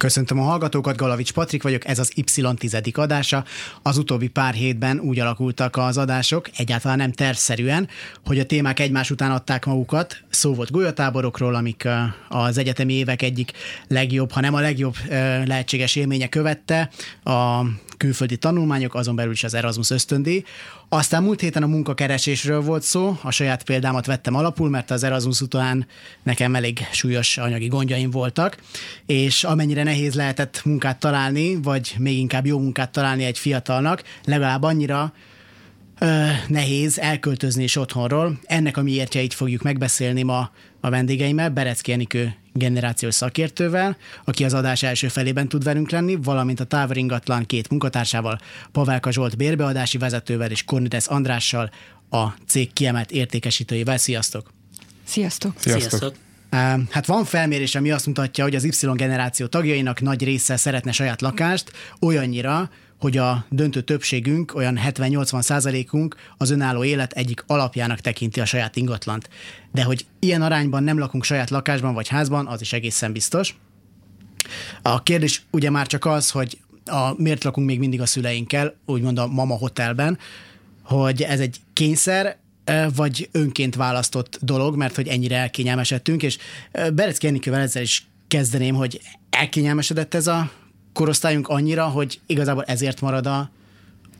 Köszöntöm a hallgatókat, Galavics Patrik vagyok, ez az Y tizedik adása. Az utóbbi pár hétben úgy alakultak az adások, egyáltalán nem tervszerűen, hogy a témák egymás után adták magukat. Szó volt golyatáborokról, amik az egyetemi évek egyik legjobb, ha nem a legjobb lehetséges élménye követte, a külföldi tanulmányok, azon belül is az Erasmus ösztöndíj. Aztán múlt héten a munkakeresésről volt szó, a saját példámat vettem alapul, mert az Erasmus után nekem elég súlyos anyagi gondjaim voltak, és amennyire nehéz lehetett munkát találni, vagy még inkább jó munkát találni egy fiatalnak, legalább annyira ö, nehéz elköltözni is otthonról. Ennek a miértjeit fogjuk megbeszélni ma a vendégeimmel, Berecki Enikő generációs szakértővel, aki az adás első felében tud velünk lenni, valamint a Táveringatlan két munkatársával, Pavelka Zsolt bérbeadási vezetővel és Kornides Andrással, a cég kiemelt értékesítőjével. Sziasztok! Sziasztok! Sziasztok! Sziasztok. Hát van felmérés, ami azt mutatja, hogy az Y generáció tagjainak nagy része szeretne saját lakást, olyannyira, hogy a döntő többségünk, olyan 70-80 százalékunk az önálló élet egyik alapjának tekinti a saját ingatlant. De hogy ilyen arányban nem lakunk saját lakásban vagy házban, az is egészen biztos. A kérdés ugye már csak az, hogy a, miért lakunk még mindig a szüleinkkel, úgymond a mama hotelben, hogy ez egy kényszer, vagy önként választott dolog, mert hogy ennyire elkényelmesedtünk, és Berecki Enikővel ezzel is kezdeném, hogy elkényelmesedett ez a korosztályunk annyira, hogy igazából ezért marad a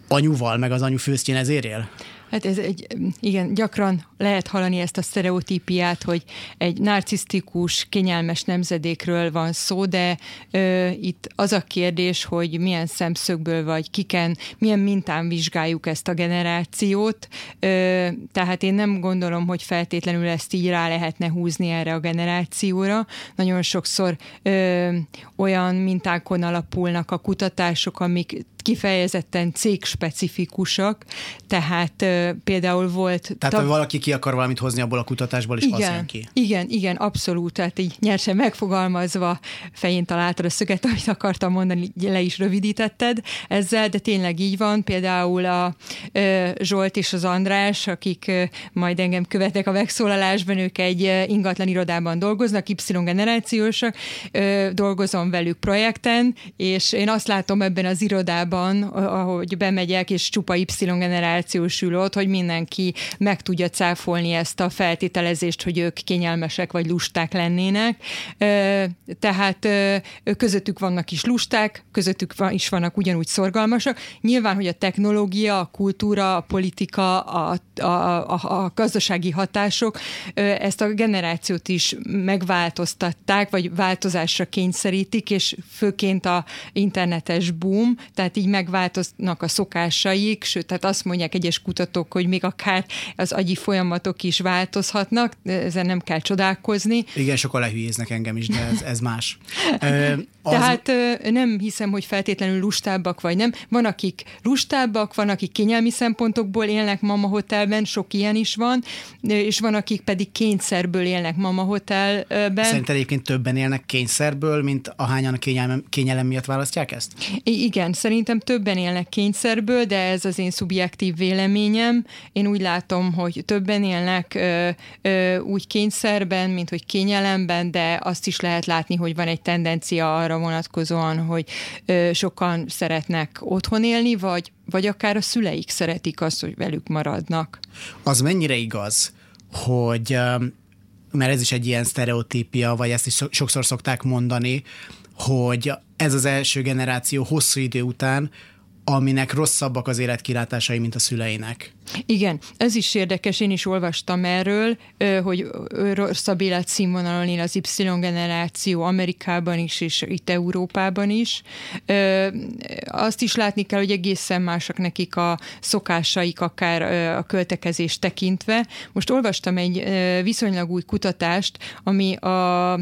anyuval, meg az anyu főztjén ezért él? Hát ez egy, igen, gyakran lehet hallani ezt a sztereotípiát, hogy egy narcisztikus, kényelmes nemzedékről van szó, de ö, itt az a kérdés, hogy milyen szemszögből vagy kiken, milyen mintán vizsgáljuk ezt a generációt. Ö, tehát én nem gondolom, hogy feltétlenül ezt így rá lehetne húzni erre a generációra. Nagyon sokszor ö, olyan mintákon alapulnak a kutatások, amik kifejezetten cégspecifikusak, tehát például volt... Tehát, ha valaki ki akar valamit hozni abból a kutatásból, és igen, az ki. Igen, igen, abszolút, tehát így nyersen megfogalmazva fején találtad a szöget, amit akartam mondani, le is rövidítetted ezzel, de tényleg így van, például a uh, Zsolt és az András, akik majd engem követnek a megszólalásban, ők egy ingatlan irodában dolgoznak, Y generációsak, uh, dolgozom velük projekten, és én azt látom ebben az irodában, iskolában, ahogy bemegyek, és csupa Y generációs ül ott, hogy mindenki meg tudja cáfolni ezt a feltételezést, hogy ők kényelmesek vagy lusták lennének. Tehát közöttük vannak is lusták, közöttük is vannak ugyanúgy szorgalmasak. Nyilván, hogy a technológia, a kultúra, a politika, a, a, a, a gazdasági hatások ezt a generációt is megváltoztatták, vagy változásra kényszerítik, és főként a internetes boom, tehát így megváltoznak a szokásaik, sőt, tehát azt mondják egyes kutatók, hogy még akár az agyi folyamatok is változhatnak, ezen nem kell csodálkozni. Igen, sokan lehülyéznek engem is, de ez, ez más. Az... Tehát nem hiszem, hogy feltétlenül lustábbak vagy nem. Van, akik lustábbak, van, akik kényelmi szempontokból élnek mama hotelben, sok ilyen is van, és van, akik pedig kényszerből élnek mama hotelben. Szerinted egyébként többen élnek kényszerből, mint ahányan kényelem, kényelem miatt választják ezt? I- igen, szerintem többen élnek kényszerből, de ez az én szubjektív véleményem. Én úgy látom, hogy többen élnek ö, ö, úgy kényszerben, mint hogy kényelemben, de azt is lehet látni, hogy van egy tendencia arra vonatkozóan, hogy sokan szeretnek otthon élni, vagy, vagy akár a szüleik szeretik azt, hogy velük maradnak. Az mennyire igaz, hogy mert ez is egy ilyen sztereotípia, vagy ezt is sokszor szokták mondani, hogy ez az első generáció hosszú idő után aminek rosszabbak az életkilátásai, mint a szüleinek. Igen, ez is érdekes, én is olvastam erről, hogy rosszabb életszínvonalon él az Y generáció Amerikában is, és itt Európában is. Azt is látni kell, hogy egészen másak nekik a szokásaik, akár a költekezés tekintve. Most olvastam egy viszonylag új kutatást, ami a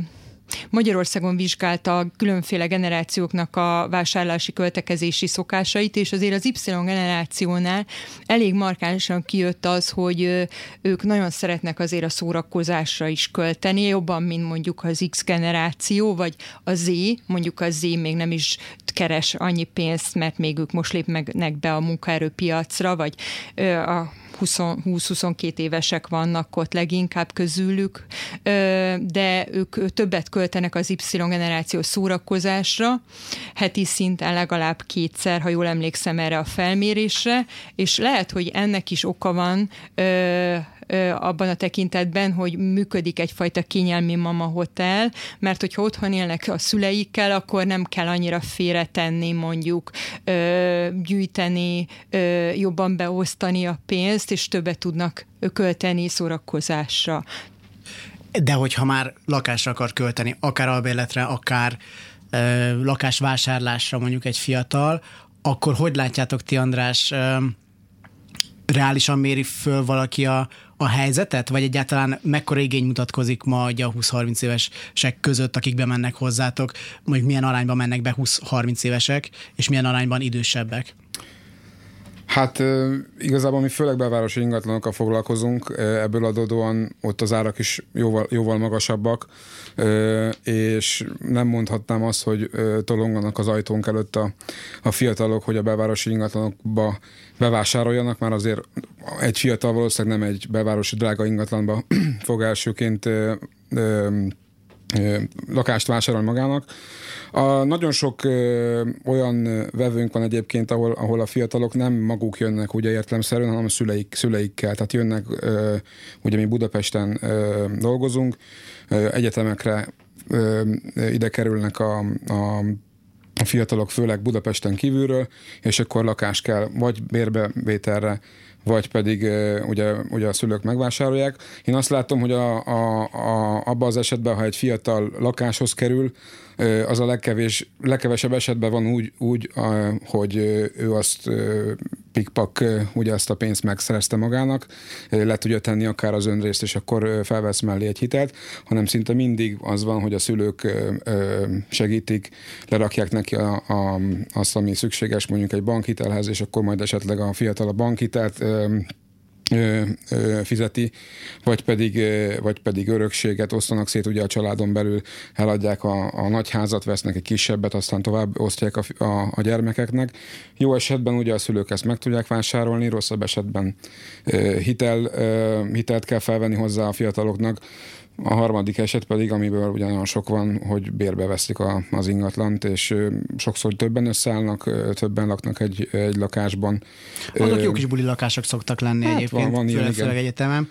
Magyarországon vizsgálta különféle generációknak a vásárlási költekezési szokásait, és azért az Y generációnál elég markánsan kijött az, hogy ők nagyon szeretnek azért a szórakozásra is költeni, jobban, mint mondjuk az X generáció, vagy a Z, mondjuk a Z még nem is keres annyi pénzt, mert még ők most lépnek be a munkaerőpiacra, vagy a 20-22 évesek vannak ott leginkább közülük, de ők többet költenek az Y generáció szórakozásra, heti szinten legalább kétszer, ha jól emlékszem erre a felmérésre, és lehet, hogy ennek is oka van, abban a tekintetben, hogy működik egyfajta kényelmi mama hotel, mert hogyha otthon élnek a szüleikkel, akkor nem kell annyira félretenni, mondjuk gyűjteni, jobban beosztani a pénzt, és többet tudnak költeni szórakozásra. De hogyha már lakásra akar költeni, akár albérletre, akár ö, lakásvásárlásra mondjuk egy fiatal, akkor hogy látjátok ti, András, ö, reálisan méri föl valaki a, a helyzetet, vagy egyáltalán mekkora igény mutatkozik ma a 20-30 évesek között, akik bemennek hozzátok, mondjuk milyen arányban mennek be 20-30 évesek, és milyen arányban idősebbek? Hát igazából mi főleg belvárosi ingatlanokkal foglalkozunk, ebből adódóan ott az árak is jóval, jóval magasabbak, és nem mondhatnám azt, hogy tolonganak az ajtónk előtt a, a fiatalok, hogy a belvárosi ingatlanokba bevásároljanak, már azért egy fiatal valószínűleg nem egy belvárosi drága ingatlanba fog elsőként lakást vásárol magának. A, nagyon sok ö, olyan vevőnk van egyébként, ahol, ahol a fiatalok nem maguk jönnek ugye értelemszerűen, hanem a szüleik, szüleikkel. Tehát jönnek, ö, ugye mi Budapesten ö, dolgozunk, ö, egyetemekre ö, ide kerülnek a, a fiatalok főleg Budapesten kívülről, és akkor lakást kell vagy bérbevételre, vagy pedig ugye, ugye a szülők megvásárolják. Én azt látom, hogy a, a, a, abban az esetben, ha egy fiatal lakáshoz kerül, az a legkevés, legkevesebb esetben van úgy, úgy hogy ő azt pikpak ugye azt a pénzt megszerezte magának, le tudja tenni akár az önrészt, és akkor felvesz mellé egy hitelt, hanem szinte mindig az van, hogy a szülők segítik, lerakják neki a, a, azt, ami szükséges mondjuk egy bankhitelhez, és akkor majd esetleg a fiatal a bankhitelt fizeti, vagy pedig, vagy pedig örökséget osztanak szét ugye a családon belül, eladják a, a nagy házat, vesznek egy kisebbet, aztán tovább osztják a, a, a gyermekeknek. Jó esetben ugye a szülők ezt meg tudják vásárolni, rosszabb esetben hitel, hitelt kell felvenni hozzá a fiataloknak, a harmadik eset pedig, amiből ugyanolyan sok van, hogy bérbe veszik a, az ingatlant, és sokszor többen összeállnak, többen laknak egy, egy lakásban. Azok jó kis buli lakások szoktak lenni hát egyébként, van, van ilyen, főleg egyetemen.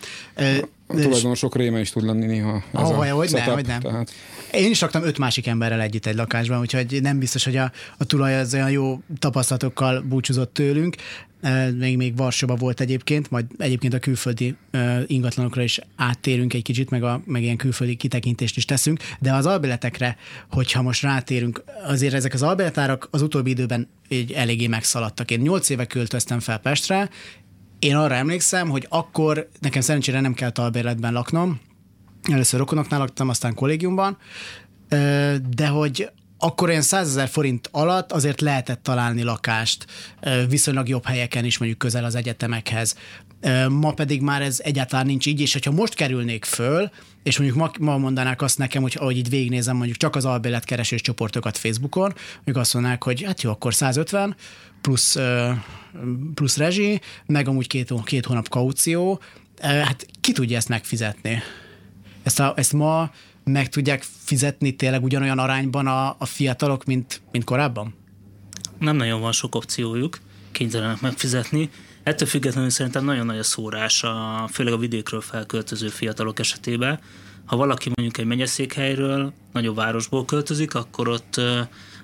A tulajdonosok réme is tud lenni néha. Ez oh, a hogy setup, nem, hogy nem. Tehát... Én is laktam öt másik emberrel együtt egy lakásban, úgyhogy nem biztos, hogy a, a tulaj az olyan jó tapasztalatokkal búcsúzott tőlünk. Még, még Varsóba volt egyébként, majd egyébként a külföldi ingatlanokra is áttérünk egy kicsit, meg, a, meg ilyen külföldi kitekintést is teszünk, de az albéletekre, hogyha most rátérünk, azért ezek az albéletárak az utóbbi időben így eléggé megszaladtak. Én nyolc éve költöztem fel Pestre, én arra emlékszem, hogy akkor nekem szerencsére nem kell albérletben laknom, először rokonoknál laktam, aztán kollégiumban, de hogy akkor olyan 100 ezer forint alatt azért lehetett találni lakást viszonylag jobb helyeken is, mondjuk közel az egyetemekhez. Ma pedig már ez egyáltalán nincs így, és hogyha most kerülnék föl, és mondjuk ma, ma mondanák azt nekem, hogy ahogy itt végignézem mondjuk csak az albéletkeresés csoportokat Facebookon, mondjuk azt mondanák, hogy hát jó, akkor 150 plusz, plusz rezsi, meg amúgy két, két hónap kaució, hát ki tudja ezt megfizetni? Ezt, a, ezt ma meg tudják fizetni tényleg ugyanolyan arányban a, a fiatalok, mint, mint korábban? Nem nagyon van sok opciójuk, kénytelenek megfizetni. Ettől függetlenül szerintem nagyon nagy a szórás, a, főleg a vidékről felköltöző fiatalok esetében. Ha valaki mondjuk egy megyeszékhelyről, nagyobb városból költözik, akkor ott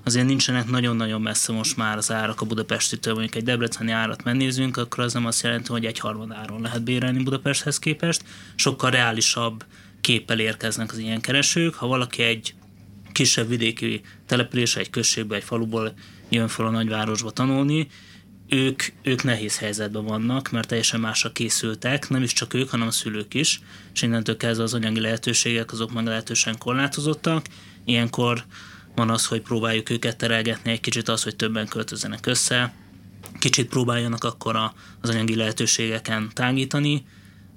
azért nincsenek nagyon-nagyon messze most már az árak a budapestitől, mondjuk egy debreceni árat megnézünk, akkor az nem azt jelenti, hogy egy harmad áron lehet bérelni Budapesthez képest. Sokkal reálisabb képpel érkeznek az ilyen keresők. Ha valaki egy kisebb vidéki település, egy községbe, egy faluból jön fel a nagyvárosba tanulni, ők, ők nehéz helyzetben vannak, mert teljesen másra készültek, nem is csak ők, hanem a szülők is, és innentől kezdve az anyagi lehetőségek azok meglehetősen korlátozottak. Ilyenkor van az, hogy próbáljuk őket terelgetni egy kicsit az, hogy többen költözenek össze, kicsit próbáljanak akkor az anyagi lehetőségeken tágítani,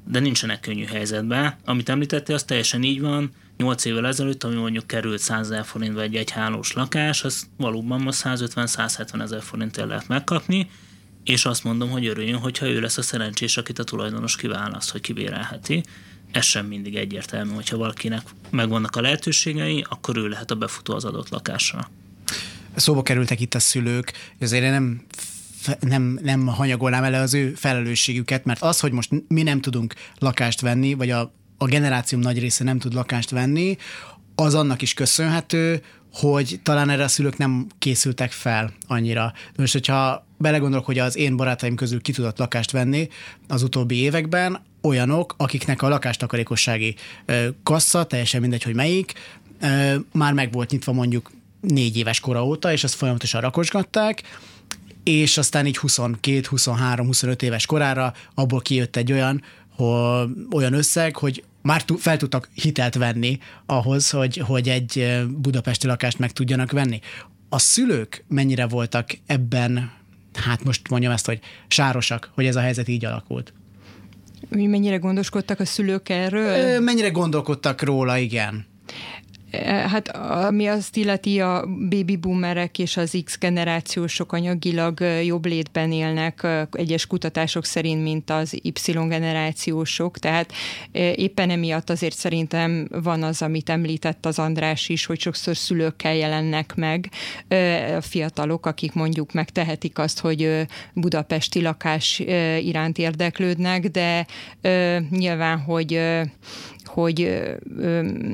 de nincsenek könnyű helyzetben. Amit említettél, az teljesen így van. 8 évvel ezelőtt, ami mondjuk került 100 ezer forintba egy egyhálós lakás, az valóban most 150-170 ezer forintért lehet megkapni, és azt mondom, hogy örüljön, hogyha ő lesz a szerencsés, akit a tulajdonos kiválaszt, hogy kibérelheti. Ez sem mindig egyértelmű, hogyha valakinek megvannak a lehetőségei, akkor ő lehet a befutó az adott lakásra. Szóba kerültek itt a szülők, azért én nem nem, nem hanyagolnám el az ő felelősségüket, mert az, hogy most mi nem tudunk lakást venni, vagy a, a generációm nagy része nem tud lakást venni, az annak is köszönhető, hogy talán erre a szülők nem készültek fel annyira. Most, hogyha belegondolok, hogy az én barátaim közül ki tudott lakást venni az utóbbi években, olyanok, akiknek a lakástakarékossági kassa, teljesen mindegy, hogy melyik, már meg volt nyitva mondjuk négy éves kora óta, és azt folyamatosan rakosgatták, és aztán így 22, 23, 25 éves korára abból kijött egy olyan, hogy, olyan összeg, hogy már fel tudtak hitelt venni ahhoz, hogy, hogy egy budapesti lakást meg tudjanak venni. A szülők mennyire voltak ebben, hát most mondjam ezt, hogy sárosak, hogy ez a helyzet így alakult? Mennyire gondoskodtak a szülők erről? Mennyire gondolkodtak róla, igen. Hát ami azt illeti, a baby boomerek és az X generációsok anyagilag jobb létben élnek egyes kutatások szerint, mint az Y generációsok, tehát éppen emiatt azért szerintem van az, amit említett az András is, hogy sokszor szülőkkel jelennek meg a fiatalok, akik mondjuk megtehetik azt, hogy budapesti lakás iránt érdeklődnek, de nyilván, hogy hogy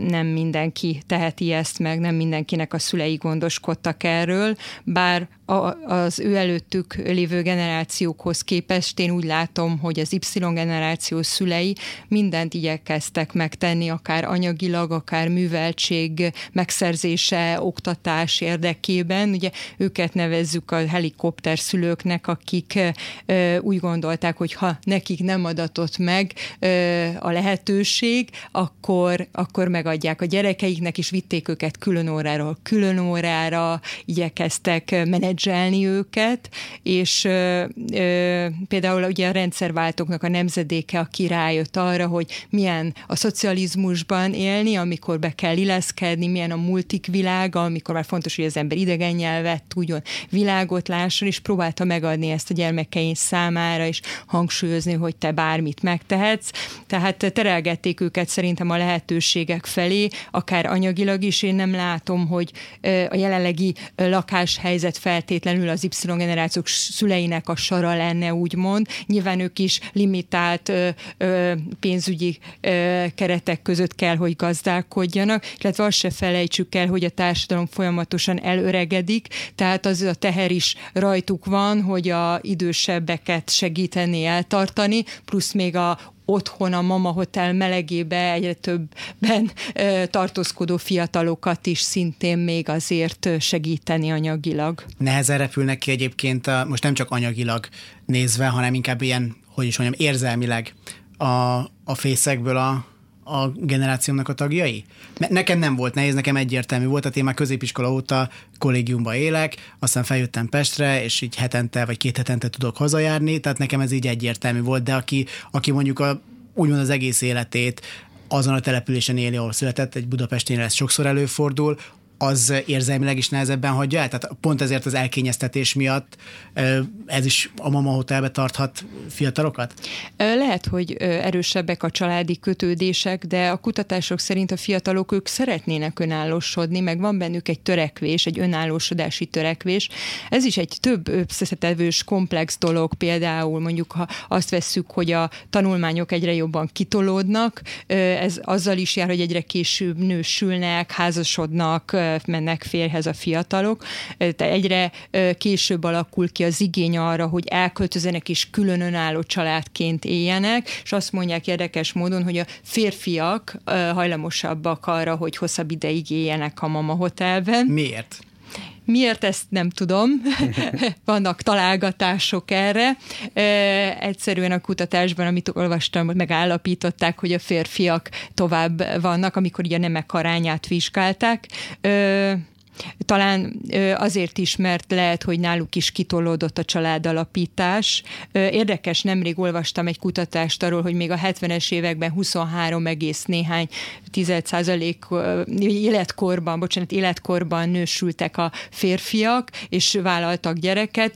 nem mindenki teheti ezt meg, nem mindenkinek a szülei gondoskodtak erről, bár a, az ő előttük lévő generációkhoz képest én úgy látom, hogy az Y generáció szülei mindent igyekeztek megtenni, akár anyagilag, akár műveltség megszerzése, oktatás érdekében. Ugye őket nevezzük a helikopter szülőknek, akik ö, úgy gondolták, hogy ha nekik nem adatott meg ö, a lehetőség, akkor, akkor megadják a gyerekeiknek, és vitték őket külön óráról külön órára, igyekeztek menedzselni menedzselni őket, és ö, ö, például ugye a rendszerváltóknak a nemzedéke, aki rájött arra, hogy milyen a szocializmusban élni, amikor be kell illeszkedni, milyen a multik világa, amikor már fontos, hogy az ember idegen nyelvet tudjon, világot lásson, és próbálta megadni ezt a gyermekeink számára, és hangsúlyozni, hogy te bármit megtehetsz. Tehát terelgették őket szerintem a lehetőségek felé, akár anyagilag is, én nem látom, hogy a jelenlegi lakáshelyzet feltétlenül feltétlenül az Y generációk szüleinek a sara lenne, úgymond. Nyilván ők is limitált ö, ö, pénzügyi ö, keretek között kell, hogy gazdálkodjanak, illetve azt se felejtsük el, hogy a társadalom folyamatosan elöregedik, tehát az a teher is rajtuk van, hogy a idősebbeket segíteni, eltartani, plusz még a otthon a Mama Hotel melegébe egyre többen tartózkodó fiatalokat is szintén még azért segíteni anyagilag. Nehezen repülnek ki egyébként a, most nem csak anyagilag nézve, hanem inkább ilyen, hogy is mondjam, érzelmileg a, a fészekből a, a generációmnak a tagjai? Nekem nem volt nehéz, nekem egyértelmű volt, a én már középiskola óta kollégiumba élek, aztán feljöttem Pestre, és így hetente vagy két hetente tudok hazajárni, tehát nekem ez így egyértelmű volt, de aki, aki mondjuk a, úgymond az egész életét azon a településen éli, ahol született, egy Budapestén ez sokszor előfordul, az érzelmileg is nehezebben hagyja el? Tehát pont ezért az elkényeztetés miatt ez is a Mama Hotelbe tarthat fiatalokat? Lehet, hogy erősebbek a családi kötődések, de a kutatások szerint a fiatalok ők szeretnének önállósodni, meg van bennük egy törekvés, egy önállósodási törekvés. Ez is egy több összetevős, komplex dolog, például mondjuk, ha azt vesszük, hogy a tanulmányok egyre jobban kitolódnak, ez azzal is jár, hogy egyre később nősülnek, házasodnak, mennek férhez a fiatalok, de egyre később alakul ki az igény arra, hogy elköltözenek és külön önálló családként éljenek, és azt mondják érdekes módon, hogy a férfiak hajlamosabbak arra, hogy hosszabb ideig éljenek a mama hotelben. Miért? Miért ezt nem tudom, vannak találgatások erre. Egyszerűen a kutatásban, amit olvastam, megállapították, hogy a férfiak tovább vannak, amikor ugye nemek arányát vizsgálták. Talán azért is, mert lehet, hogy náluk is kitolódott a családalapítás. Érdekes, nemrég olvastam egy kutatást arról, hogy még a 70-es években 23 egész néhány 10 százalék életkorban, bocsánat, életkorban nősültek a férfiak, és vállaltak gyereket,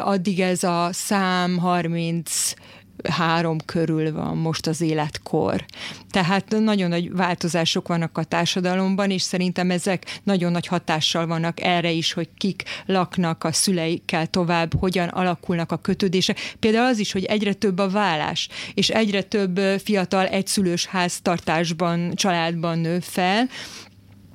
addig ez a szám 30 három körül van most az életkor. Tehát nagyon nagy változások vannak a társadalomban, és szerintem ezek nagyon nagy hatással vannak erre is, hogy kik laknak a szüleikkel tovább, hogyan alakulnak a kötődések. Például az is, hogy egyre több a vállás, és egyre több fiatal egyszülős háztartásban, családban nő fel,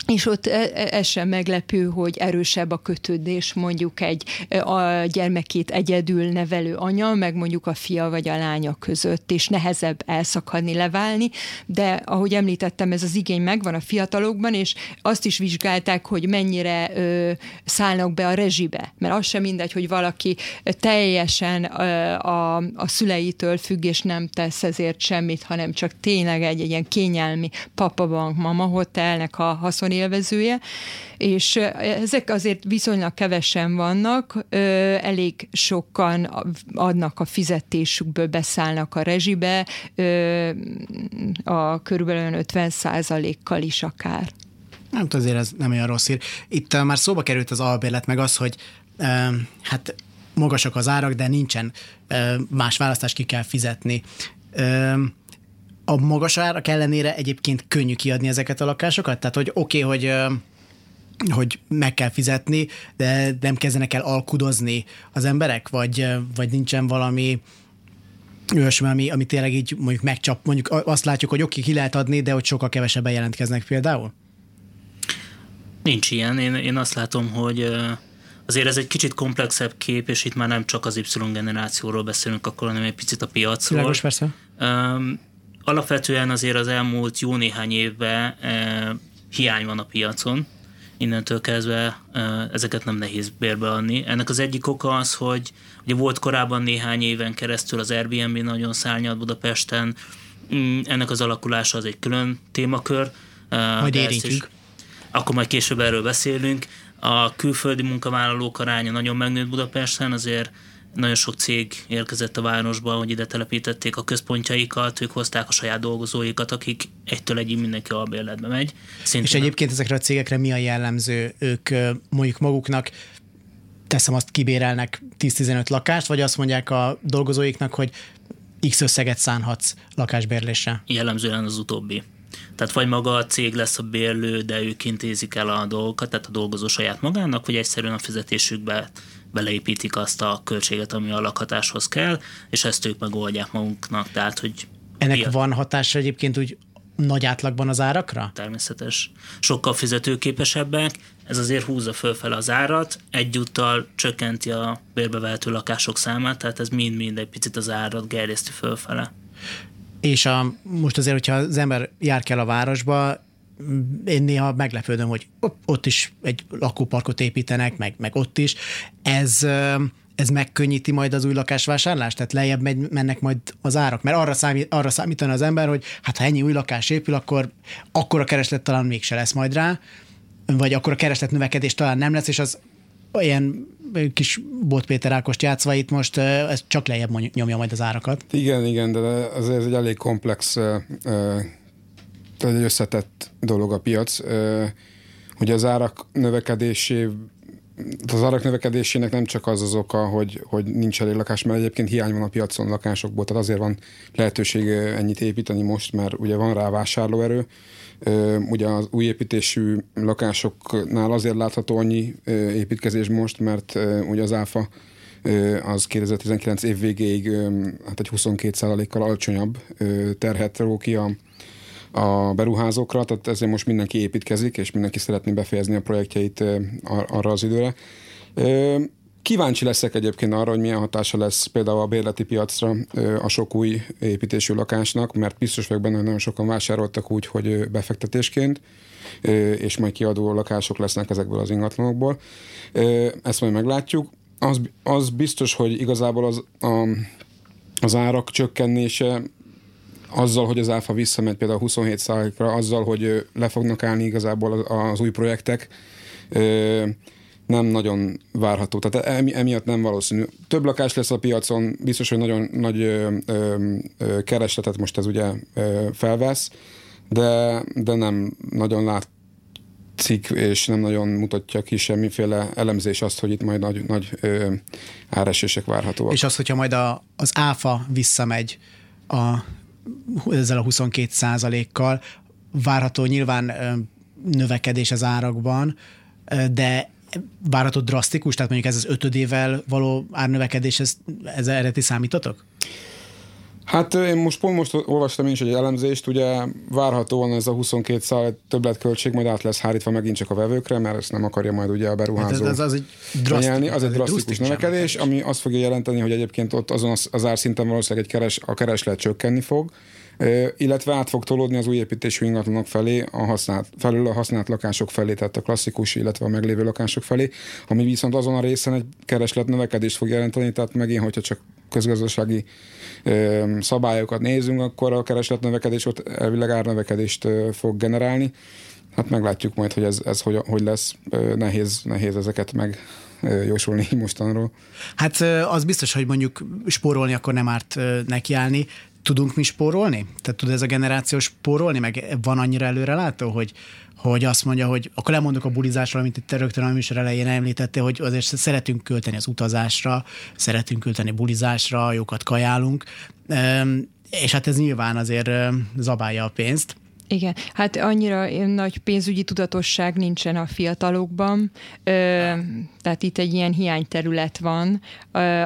és ott e, e, ez sem meglepő, hogy erősebb a kötődés mondjuk egy e, a gyermekét egyedül nevelő anya, meg mondjuk a fia vagy a lánya között, és nehezebb elszakadni, leválni, de ahogy említettem, ez az igény megvan a fiatalokban, és azt is vizsgálták, hogy mennyire ö, szállnak be a rezsibe, mert az sem mindegy, hogy valaki teljesen ö, a, a szüleitől függ, és nem tesz ezért semmit, hanem csak tényleg egy, egy ilyen kényelmi papabank, mama hotelnek a haszon élvezője, és ezek azért viszonylag kevesen vannak, elég sokan adnak a fizetésükből, beszállnak a rezsibe, a körülbelül 50 kal is akár. Nem azért ez nem olyan rossz hír. Itt már szóba került az albérlet, meg az, hogy hát magasak az árak, de nincsen más választás, ki kell fizetni a magas árak ellenére egyébként könnyű kiadni ezeket a lakásokat? Tehát, hogy oké, okay, hogy hogy meg kell fizetni, de nem kezdenek el alkudozni az emberek, vagy, vagy nincsen valami olyasmi, ami, ami tényleg így mondjuk megcsap, mondjuk azt látjuk, hogy oké, ki lehet adni, de hogy sokkal kevesebben jelentkeznek például? Nincs ilyen. Én, én azt látom, hogy azért ez egy kicsit komplexebb kép, és itt már nem csak az Y generációról beszélünk akkor, hanem egy picit a piacról. Világos, persze. Um, alapvetően azért az elmúlt jó néhány évben e, hiány van a piacon, innentől kezdve e, ezeket nem nehéz bérbeadni. Ennek az egyik oka az, hogy ugye volt korábban néhány éven keresztül az Airbnb nagyon szárnyalt Budapesten, mm, ennek az alakulása az egy külön témakör. E, majd érintjük. Akkor majd később erről beszélünk. A külföldi munkavállalók aránya nagyon megnőtt Budapesten, azért nagyon sok cég érkezett a városba, hogy ide telepítették a központjaikat, ők hozták a saját dolgozóikat, akik egytől egyig mindenki albérletbe megy. Szintén És egyébként ezekre a cégekre mi a jellemző? Ők mondjuk maguknak teszem azt kibérelnek 10-15 lakást, vagy azt mondják a dolgozóiknak, hogy X összeget szánhatsz lakásbérlésre? Jellemzően az utóbbi. Tehát vagy maga a cég lesz a bérlő, de ők intézik el a dolgokat, tehát a dolgozó saját magának, vagy egyszerűen a fizetésükbe beleépítik azt a költséget, ami a lakhatáshoz kell, és ezt ők megoldják magunknak. Tehát, hogy Ennek piac... van hatása egyébként úgy nagy átlagban az árakra? Természetes. Sokkal fizetőképesebbek, ez azért húzza fölfele az árat, egyúttal csökkenti a bérbevehető lakások számát, tehát ez mind-mind egy picit az árat gerjeszti fölfele. És a, most azért, hogyha az ember jár kell a városba, én néha meglepődöm, hogy ott is egy lakóparkot építenek, meg, meg ott is. Ez, ez megkönnyíti majd az új lakásvásárlást? Tehát lejjebb megy, mennek majd az árak? Mert arra, számít, arra számítana az ember, hogy hát ha ennyi új lakás épül, akkor, akkor a kereslet talán mégse lesz majd rá, vagy akkor a kereslet növekedés talán nem lesz, és az olyan kis Bot Péter Ákost játszva itt most ez csak lejjebb nyomja majd az árakat. Igen, igen, de az ez egy elég komplex tehát egy összetett dolog a piac. hogy az árak növekedésé az árak növekedésének nem csak az az oka, hogy, hogy nincs elég lakás, mert egyébként hiány van a piacon lakásokból, tehát azért van lehetőség ennyit építeni most, mert ugye van rá vásárlóerő. Ugye az új építésű lakásoknál azért látható annyi építkezés most, mert ugye az áfa az 2019 év végéig hát egy 22%-kal alacsonyabb terhet ró ki a, a beruházókra, tehát ezért most mindenki építkezik, és mindenki szeretné befejezni a projektjeit arra az időre. Kíváncsi leszek egyébként arra, hogy milyen hatása lesz például a bérleti piacra a sok új építésű lakásnak, mert biztos vagyok benne, hogy nagyon sokan vásároltak úgy, hogy befektetésként, és majd kiadó lakások lesznek ezekből az ingatlanokból. Ezt majd meglátjuk. Az, az biztos, hogy igazából az, a, az árak csökkenése azzal, hogy az áfa visszamegy például 27 ra azzal, hogy le fognak állni igazából az, új projektek, nem nagyon várható. Tehát emiatt nem valószínű. Több lakás lesz a piacon, biztos, hogy nagyon nagy keresletet most ez ugye felvesz, de, de nem nagyon lát cikk, és nem nagyon mutatja ki semmiféle elemzés azt, hogy itt majd nagy, nagy ö, áresések várhatóak. És az, hogyha majd a, az áfa visszamegy a, ezzel a 22 százalékkal, várható nyilván növekedés az árakban, de várható drasztikus, tehát mondjuk ez az ötödével való árnövekedés, ez, ez erre ti számítotok? Hát én most pont most olvastam én is egy elemzést, ugye várhatóan ez a 22 szál többletköltség majd át lesz hárítva megint csak a vevőkre, mert ezt nem akarja majd ugye a beruházó hát ez, ez az egy drasztikus, az egy drasztikus növekedés, ami azt fogja jelenteni, hogy egyébként ott azon az, az árszinten valószínűleg egy keres, a kereslet csökkenni fog, illetve át fog tolódni az új építésű ingatlanok felé, a használt, felül a használt lakások felé, tehát a klasszikus, illetve a meglévő lakások felé, ami viszont azon a részen egy kereslet növekedést fog jelenteni, tehát megint, hogyha csak közgazdasági szabályokat nézünk, akkor a kereslet növekedés ott elvileg árnövekedést fog generálni. Hát meglátjuk majd, hogy ez, ez hogy, hogy lesz. Nehéz, nehéz ezeket meg jósolni mostanról. Hát az biztos, hogy mondjuk spórolni akkor nem árt nekiállni, tudunk mi spórolni? Tehát tud ez a generáció spórolni, meg van annyira előrelátó, hogy, hogy azt mondja, hogy akkor lemondok a bulizásról, amit itt rögtön a műsor elején említette, hogy azért szeretünk költeni az utazásra, szeretünk költeni bulizásra, jókat kajálunk, és hát ez nyilván azért zabálja a pénzt. Igen, hát annyira nagy pénzügyi tudatosság nincsen a fiatalokban, tehát itt egy ilyen hiányterület van,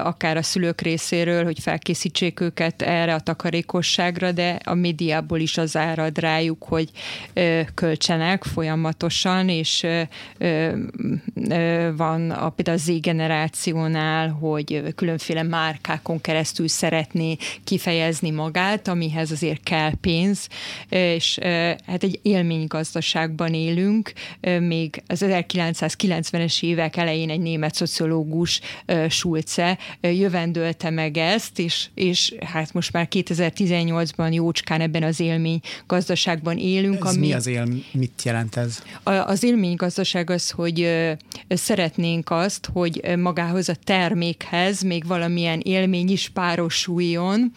akár a szülők részéről, hogy felkészítsék őket erre a takarékosságra, de a médiából is az árad rájuk, hogy költsenek folyamatosan, és van a, például a Z generációnál, hogy különféle márkákon keresztül szeretné kifejezni magát, amihez azért kell pénz, és hát egy élménygazdaságban élünk, még az 1990-es évek elején egy német szociológus Schulze jövendölte meg ezt, és, és hát most már 2018-ban jócskán ebben az élmény gazdaságban élünk. Ez ami, mi az élmény? Mit jelent ez? Az élménygazdaság az, hogy szeretnénk azt, hogy magához a termékhez még valamilyen élmény is párosuljon,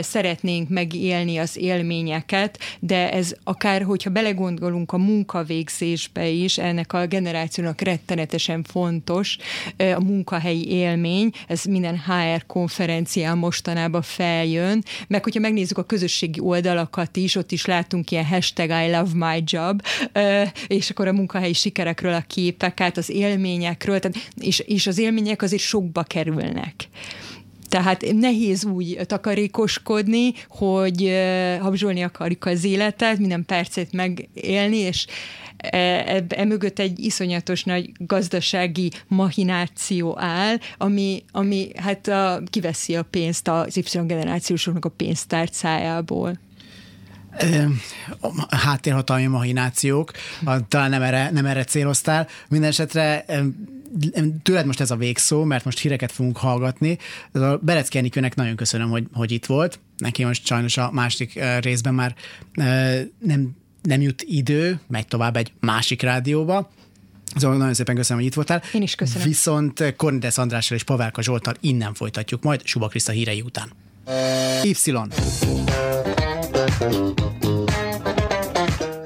szeretnénk megélni az élményeket, de ez akár, hogyha belegondolunk a munkavégzésbe is, ennek a generációnak rettenetesen fontos a munkahelyi élmény, ez minden HR konferencián mostanában feljön, meg hogyha megnézzük a közösségi oldalakat is, ott is látunk ilyen hashtag I love my job, és akkor a munkahelyi sikerekről a képeket, az élményekről, tehát, és, és az élmények azért sokba kerülnek. Tehát nehéz úgy takarékoskodni, hogy habzsolni akarjuk az életet, minden percet megélni, és emögött e, egy iszonyatos nagy gazdasági mahináció áll, ami, ami hát a, kiveszi a pénzt az Y generációsoknak a pénztárcájából háttérhatalmi mahinációk, talán nem erre, nem erre céloztál. Mindenesetre tőled most ez a végszó, mert most híreket fogunk hallgatni. A Berecki Enikőnek nagyon köszönöm, hogy, hogy itt volt. Neki most sajnos a másik részben már nem, nem jut idő, megy tovább egy másik rádióba. Szóval nagyon szépen köszönöm, hogy itt voltál. Én is köszönöm. Viszont Kornides Andrással és Pavelka Zsoltal innen folytatjuk majd Suba Kriszta hírei után. Y.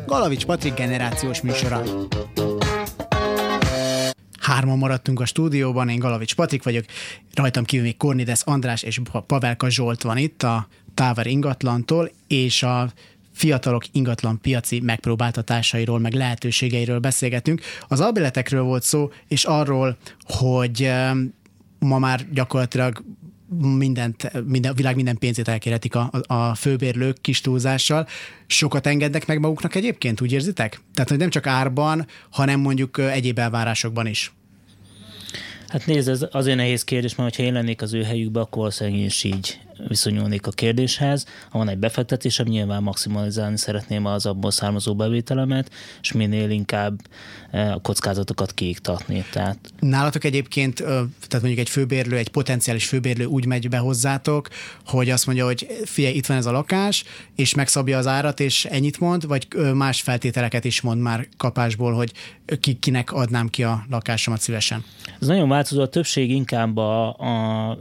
Galavics Patrik generációs műsora. Hárman maradtunk a stúdióban, én Galavics Patrik vagyok, rajtam kívül még Kornides András és Pavelka Zsolt van itt a Táver ingatlantól, és a fiatalok ingatlan piaci megpróbáltatásairól, meg lehetőségeiről beszélgetünk. Az albilletekről volt szó, és arról, hogy ma már gyakorlatilag mindent, minden, a világ minden pénzét elkérhetik a, a főbérlők kis túlzással. Sokat engednek meg maguknak egyébként, úgy érzitek? Tehát, hogy nem csak árban, hanem mondjuk egyéb elvárásokban is. Hát nézd, ez azért nehéz kérdés, mert ha én lennék az ő helyükbe, akkor szegény is így viszonyulnék a kérdéshez. Ha van egy befektetésem, nyilván maximalizálni szeretném az abból származó bevételemet, és minél inkább eh, a kockázatokat kiiktatni. Tehát... Nálatok egyébként, tehát mondjuk egy főbérlő, egy potenciális főbérlő úgy megy be hozzátok, hogy azt mondja, hogy figyelj, itt van ez a lakás, és megszabja az árat, és ennyit mond, vagy más feltételeket is mond már kapásból, hogy ki, kinek adnám ki a lakásomat szívesen? Ez nagyon változó, a többség inkább a, a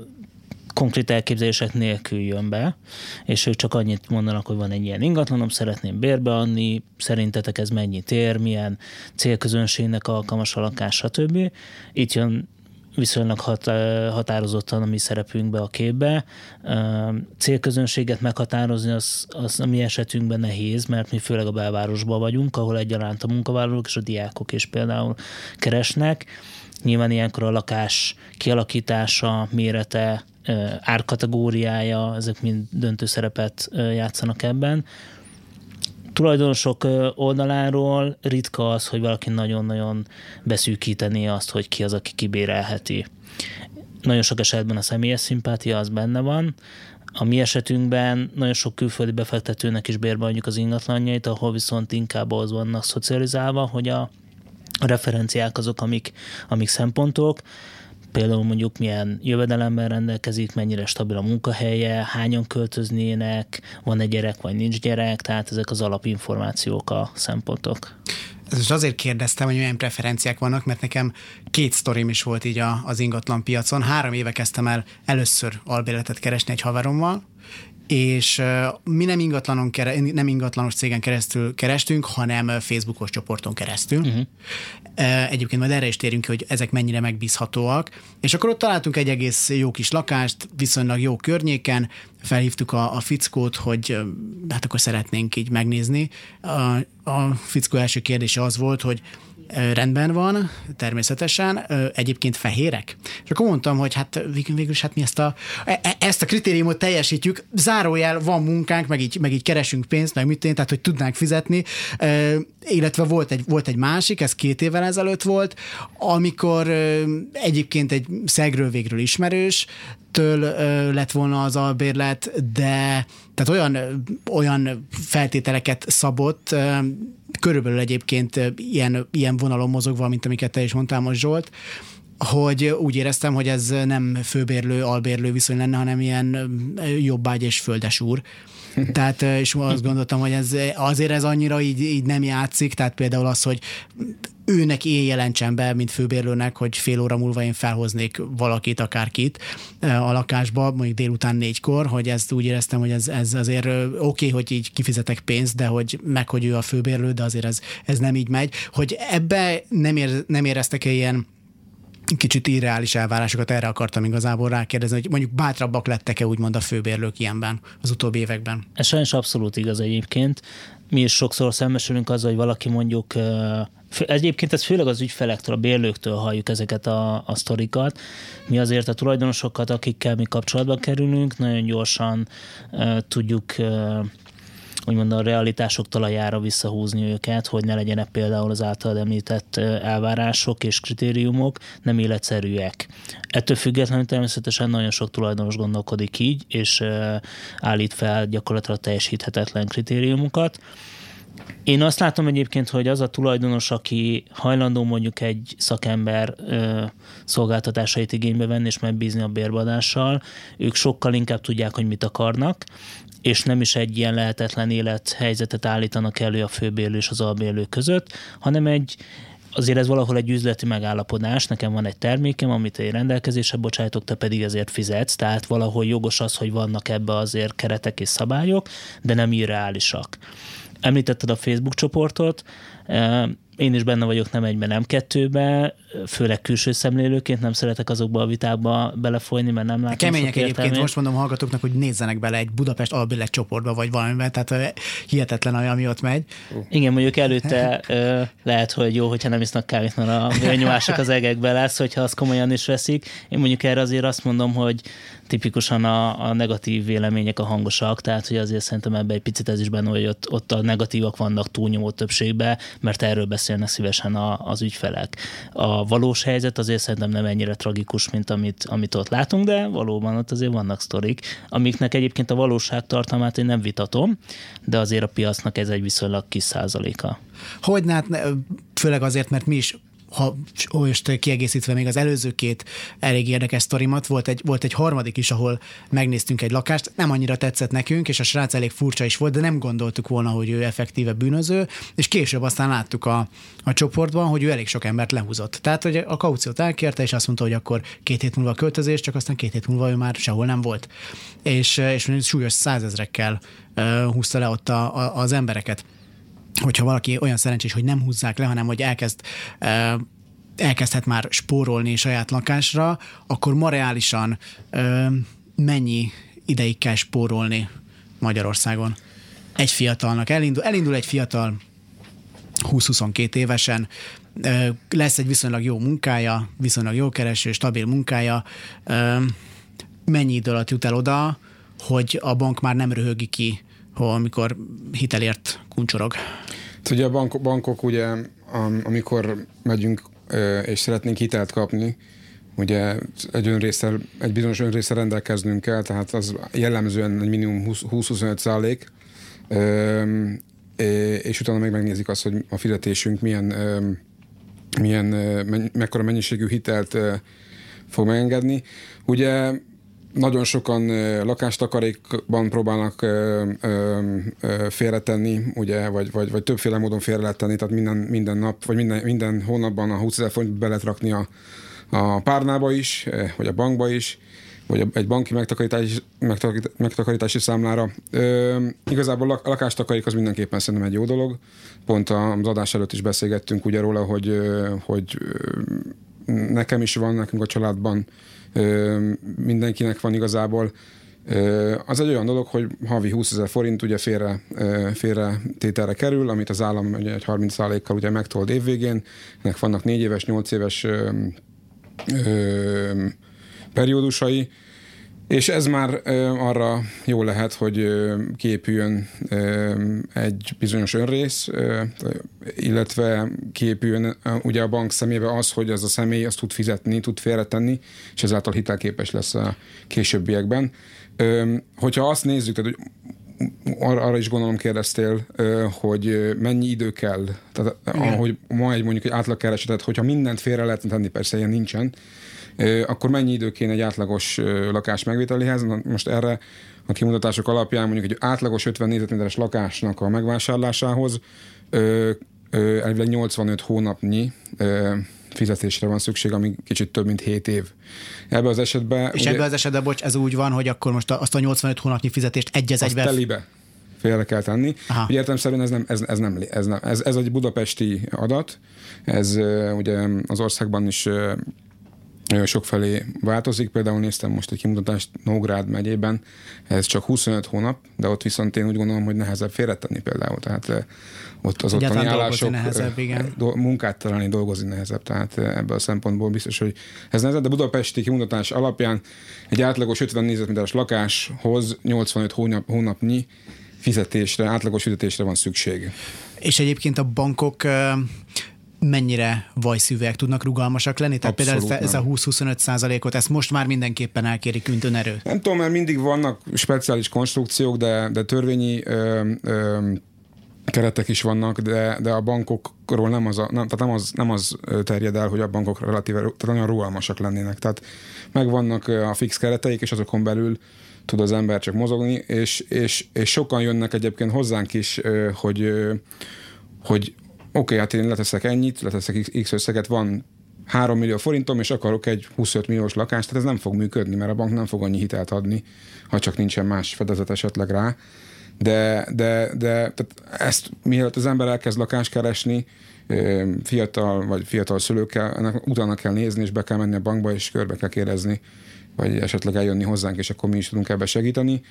konkrét elképzelések nélkül jön be, és ők csak annyit mondanak, hogy van egy ilyen ingatlanom, szeretném bérbeadni, szerintetek ez mennyit ér, milyen célközönségnek alkalmas a lakás, stb. Itt jön viszonylag hat, határozottan a mi szerepünkbe a képbe. Célközönséget meghatározni az, az a mi esetünkben nehéz, mert mi főleg a belvárosban vagyunk, ahol egyaránt a munkavállalók és a diákok is például keresnek. Nyilván ilyenkor a lakás kialakítása, mérete, árkategóriája, ezek mind döntő szerepet játszanak ebben. Tulajdonosok oldaláról ritka az, hogy valaki nagyon-nagyon beszűkíteni azt, hogy ki az, aki kibérelheti. Nagyon sok esetben a személyes szimpátia az benne van, a mi esetünkben nagyon sok külföldi befektetőnek is bérbe adjuk az ingatlanjait, ahol viszont inkább az vannak szocializálva, hogy a referenciák azok, amik, amik szempontok például mondjuk milyen jövedelemmel rendelkezik, mennyire stabil a munkahelye, hányan költöznének, van egy gyerek vagy nincs gyerek, tehát ezek az alapinformációk a szempontok. Ez most azért kérdeztem, hogy milyen preferenciák vannak, mert nekem két sztorim is volt így az ingatlan piacon. Három éve kezdtem el először albérletet keresni egy haverommal, és mi nem, ingatlanon, nem ingatlanos cégen keresztül kerestünk, hanem Facebookos csoporton keresztül. Uh-huh. Egyébként majd erre is térünk hogy ezek mennyire megbízhatóak. És akkor ott találtunk egy egész jó kis lakást, viszonylag jó környéken, felhívtuk a, a fickót, hogy hát akkor szeretnénk így megnézni. A, a fickó első kérdése az volt, hogy rendben van, természetesen, egyébként fehérek. És akkor mondtam, hogy hát végül is hát mi ezt a, e, e, ezt a kritériumot teljesítjük, zárójel van munkánk, meg így, meg így keresünk pénzt, meg mit én, tehát hogy tudnánk fizetni, illetve volt egy, volt egy másik, ez két évvel ezelőtt volt, amikor egyébként egy szegről végről ismerős, től lett volna az albérlet, de tehát olyan, olyan feltételeket szabott, körülbelül egyébként ilyen, ilyen vonalon mozogva, mint amiket te is mondtál most Zsolt, hogy úgy éreztem, hogy ez nem főbérlő, albérlő viszony lenne, hanem ilyen jobbágy és földes úr. Tehát, és azt gondoltam, hogy ez azért ez annyira így, így nem játszik, tehát például az, hogy őnek én jelentsen be, mint főbérlőnek, hogy fél óra múlva én felhoznék valakit, akárkit a lakásba, mondjuk délután négykor, hogy ezt úgy éreztem, hogy ez, ez azért oké, okay, hogy így kifizetek pénzt, de hogy meg, hogy ő a főbérlő, de azért ez, ez nem így megy. Hogy ebbe nem, ér, nem éreztek-e ilyen kicsit irreális elvárásokat, erre akartam igazából rákérdezni, hogy mondjuk bátrabbak lettek-e úgymond a főbérlők ilyenben az utóbbi években? Ez sajnos abszolút igaz egyébként. Mi is sokszor szembesülünk azzal, hogy valaki mondjuk Egyébként ez főleg az ügyfelektől, a bérlőktől halljuk ezeket a, a sztorikat. Mi azért a tulajdonosokat, akikkel mi kapcsolatba kerülünk, nagyon gyorsan tudjuk úgymond a realitások talajára visszahúzni őket, hogy ne legyenek például az általad említett elvárások és kritériumok nem életszerűek. Ettől függetlenül természetesen nagyon sok tulajdonos gondolkodik így, és állít fel gyakorlatilag teljesíthetetlen kritériumokat. Én azt látom egyébként, hogy az a tulajdonos, aki hajlandó mondjuk egy szakember ö, szolgáltatásait igénybe venni és megbízni a bérbadással, ők sokkal inkább tudják, hogy mit akarnak, és nem is egy ilyen lehetetlen élethelyzetet állítanak elő a főbérlő és az albérlő között, hanem egy azért ez valahol egy üzleti megállapodás, nekem van egy termékem, amit én rendelkezésre bocsájtok, te pedig ezért fizetsz, tehát valahol jogos az, hogy vannak ebbe azért keretek és szabályok, de nem irreálisak. Említetted a Facebook csoportot, én is benne vagyok nem egyben, nem kettőbe, főleg külső szemlélőként nem szeretek azokba a vitákba belefolyni, mert nem látom Kemények egyébként, most mondom hallgatóknak, hogy nézzenek bele egy Budapest albillet csoportba, vagy valamiben, tehát hihetetlen olyan, ami ott megy. Igen, mondjuk előtte lehet, hogy jó, hogyha nem isznak kávét, mert a vérnyomások az egekbe lesz, hogyha azt komolyan is veszik. Én mondjuk erre azért azt mondom, hogy tipikusan a, a negatív vélemények a hangosak, tehát hogy azért szerintem ebbe egy picit ez is benne, hogy ott, ott a negatívak vannak túlnyomó többségbe, mert erről beszélnek szívesen a, az ügyfelek. A valós helyzet azért szerintem nem ennyire tragikus, mint amit, amit ott látunk, de valóban ott azért vannak sztorik, amiknek egyébként a valóság tartalmát én nem vitatom, de azért a piacnak ez egy viszonylag kis százaléka. Hogy hát főleg azért, mert mi is ha most kiegészítve még az előző két elég érdekes sztorimat, volt egy, volt egy harmadik is, ahol megnéztünk egy lakást, nem annyira tetszett nekünk, és a srác elég furcsa is volt, de nem gondoltuk volna, hogy ő effektíve bűnöző, és később aztán láttuk a, a csoportban, hogy ő elég sok embert lehúzott. Tehát, hogy a kauciót elkérte, és azt mondta, hogy akkor két hét múlva költözés, csak aztán két hét múlva ő már sehol nem volt. És, és súlyos százezrekkel húzta le ott a, a, az embereket hogyha valaki olyan szerencsés, hogy nem húzzák le, hanem hogy elkezd elkezdhet már spórolni saját lakásra, akkor ma reálisan mennyi ideig kell spórolni Magyarországon? Egy fiatalnak elindul, elindul egy fiatal 20-22 évesen, lesz egy viszonylag jó munkája, viszonylag jó kereső, stabil munkája, mennyi idő alatt jut el oda, hogy a bank már nem röhögi ki, amikor hitelért kuncsorog? Hát ugye a bank, bankok ugye, amikor megyünk és szeretnénk hitelt kapni, ugye egy önrészsel, egy bizonyos önrészsel rendelkeznünk kell, tehát az jellemzően egy minimum 20-25 százalék, és utána még megnézik azt, hogy a fizetésünk milyen, milyen mekkora mennyiségű hitelt fog megengedni. Ugye nagyon sokan lakástakarékban próbálnak félretenni, ugye, vagy, vagy, vagy többféle módon félre lehet tenni, tehát minden, minden nap, vagy minden, minden hónapban a 20 ezer forintot be lehet rakni a, a párnába is, vagy a bankba is, vagy egy banki megtakarítási, megtakarítási számlára. Ö, igazából a lakástakarék az mindenképpen szerintem egy jó dolog. Pont az adás előtt is beszélgettünk ugye róla, hogy, hogy nekem is van, nekünk a családban mindenkinek van igazából. Az egy olyan dolog, hogy havi 20 ezer forint ugye félre, félre tételre kerül, amit az állam ugye egy 30 kal ugye megtold évvégén. Ennek vannak 4 éves, 8 éves ö, ö, periódusai, és ez már arra jó lehet, hogy képüljön egy bizonyos önrész, illetve képüljön ugye a bank szemébe az, hogy az a személy azt tud fizetni, tud félretenni, és ezáltal hitelképes lesz a későbbiekben. Hogyha azt nézzük, tehát, hogy Ar- arra is gondolom kérdeztél, hogy mennyi idő kell, tehát ahogy ma egy mondjuk egy átlagkeresetet, hogyha mindent félre lehet tenni, persze ilyen nincsen, akkor mennyi idő kéne egy átlagos lakás megvételéhez? Most erre a kimutatások alapján mondjuk egy átlagos 50 négyzetméteres lakásnak a megvásárlásához elvileg 85 hónapnyi fizetésre van szükség, ami kicsit több, mint 7 év. Ebben az esetben... És ugye, ebben az esetben, bocs, ez úgy van, hogy akkor most azt a 85 hónapnyi fizetést egy az egybe... telibe félre kell tenni. Aha. Ugye értelemszerűen ez, nem, ez, ez, nem, ez, nem, ez, ez egy budapesti adat, ez ugye az országban is sokfelé változik. Például néztem most egy kimutatást Nógrád megyében, ez csak 25 hónap, de ott viszont én úgy gondolom, hogy nehezebb félretenni például. Tehát ott az ottani állások, nehezebb, igen. munkát találni, dolgozni nehezebb. Tehát ebből a szempontból biztos, hogy ez nehezebb, de budapesti kimutatás alapján egy átlagos 50 négyzetméteres lakáshoz 85 hónap, hónapnyi fizetésre, átlagos fizetésre van szükség. És egyébként a bankok mennyire vajszűvek tudnak rugalmasak lenni? Tehát Abszolút például ez, ez a 20-25 százalékot, ezt most már mindenképpen elkérik erő. Nem tudom, mert mindig vannak speciális konstrukciók, de, de törvényi ö, ö, keretek is vannak, de, de a bankokról nem az, a, nem, tehát nem az, nem az terjed el, hogy a bankok relatíve tehát nagyon rugalmasak lennének. Tehát megvannak a fix kereteik, és azokon belül tud az ember csak mozogni, és, és, és sokan jönnek egyébként hozzánk is, hogy, hogy okay, hát én leteszek ennyit, leteszek x összeget, van 3 millió forintom, és akarok egy 25 milliós lakást, tehát ez nem fog működni, mert a bank nem fog annyi hitelt adni, ha csak nincsen más fedezet esetleg rá. De, de, de tehát ezt mielőtt az ember elkezd lakást keresni, fiatal vagy fiatal szülőkkel, ennek utána kell nézni, és be kell menni a bankba, és körbe kell kérdezni, vagy esetleg eljönni hozzánk, és akkor mi is tudunk ebbe segíteni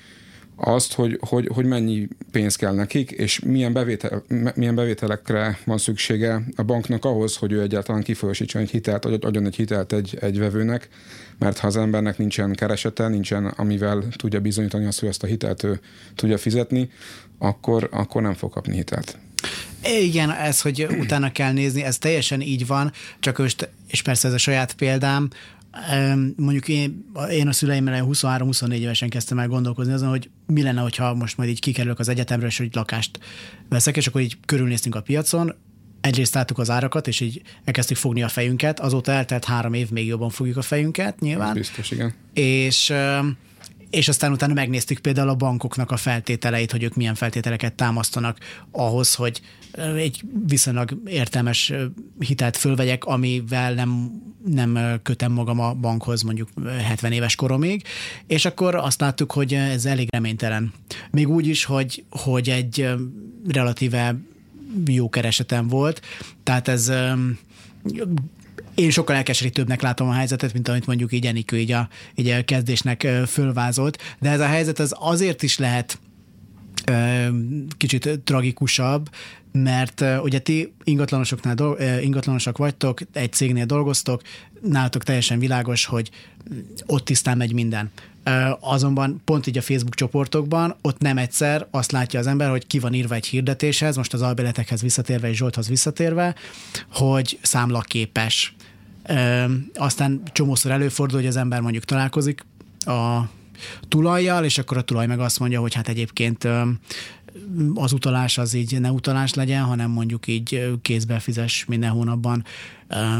azt, hogy, hogy, hogy mennyi pénz kell nekik, és milyen, bevétel, milyen bevételekre van szüksége a banknak ahhoz, hogy ő egyáltalán kifolyosítson egy hitelt, adjon egy hitelt egy, egy vevőnek, mert ha az embernek nincsen keresete, nincsen amivel tudja bizonyítani azt, hogy ezt a hitelt ő tudja fizetni, akkor, akkor nem fog kapni hitelt. Igen, ez, hogy utána kell nézni, ez teljesen így van, csak most, és persze ez a saját példám, mondjuk én, én a szüleimmel 23-24 évesen kezdtem el gondolkozni azon, hogy mi lenne, hogyha most majd így kikerülök az egyetemről, és hogy lakást veszek, és akkor így körülnéztünk a piacon, egyrészt láttuk az árakat, és így elkezdtük fogni a fejünket, azóta eltelt három év, még jobban fogjuk a fejünket, nyilván. Biztos, igen. És és aztán utána megnéztük például a bankoknak a feltételeit, hogy ők milyen feltételeket támasztanak ahhoz, hogy egy viszonylag értelmes hitelt fölvegyek, amivel nem, nem kötem magam a bankhoz mondjuk 70 éves koromig, és akkor azt láttuk, hogy ez elég reménytelen. Még úgy is, hogy, hogy egy relatíve jó keresetem volt, tehát ez én sokkal elkeserítőbbnek látom a helyzetet, mint amit mondjuk így Enikő így a, így a kezdésnek fölvázolt, de ez a helyzet az azért is lehet kicsit tragikusabb, mert ugye ti ingatlanosoknál do, ingatlanosak vagytok, egy cégnél dolgoztok, nálatok teljesen világos, hogy ott tisztán megy minden. Azonban pont így a Facebook csoportokban ott nem egyszer azt látja az ember, hogy ki van írva egy hirdetéshez, most az albéletekhez visszatérve és Zsolthoz visszatérve, hogy számlaképes. Aztán csomószor előfordul, hogy az ember mondjuk találkozik a tulajjal, és akkor a tulaj meg azt mondja, hogy hát egyébként az utalás az így ne utalás legyen, hanem mondjuk így kézbe fizes minden hónapban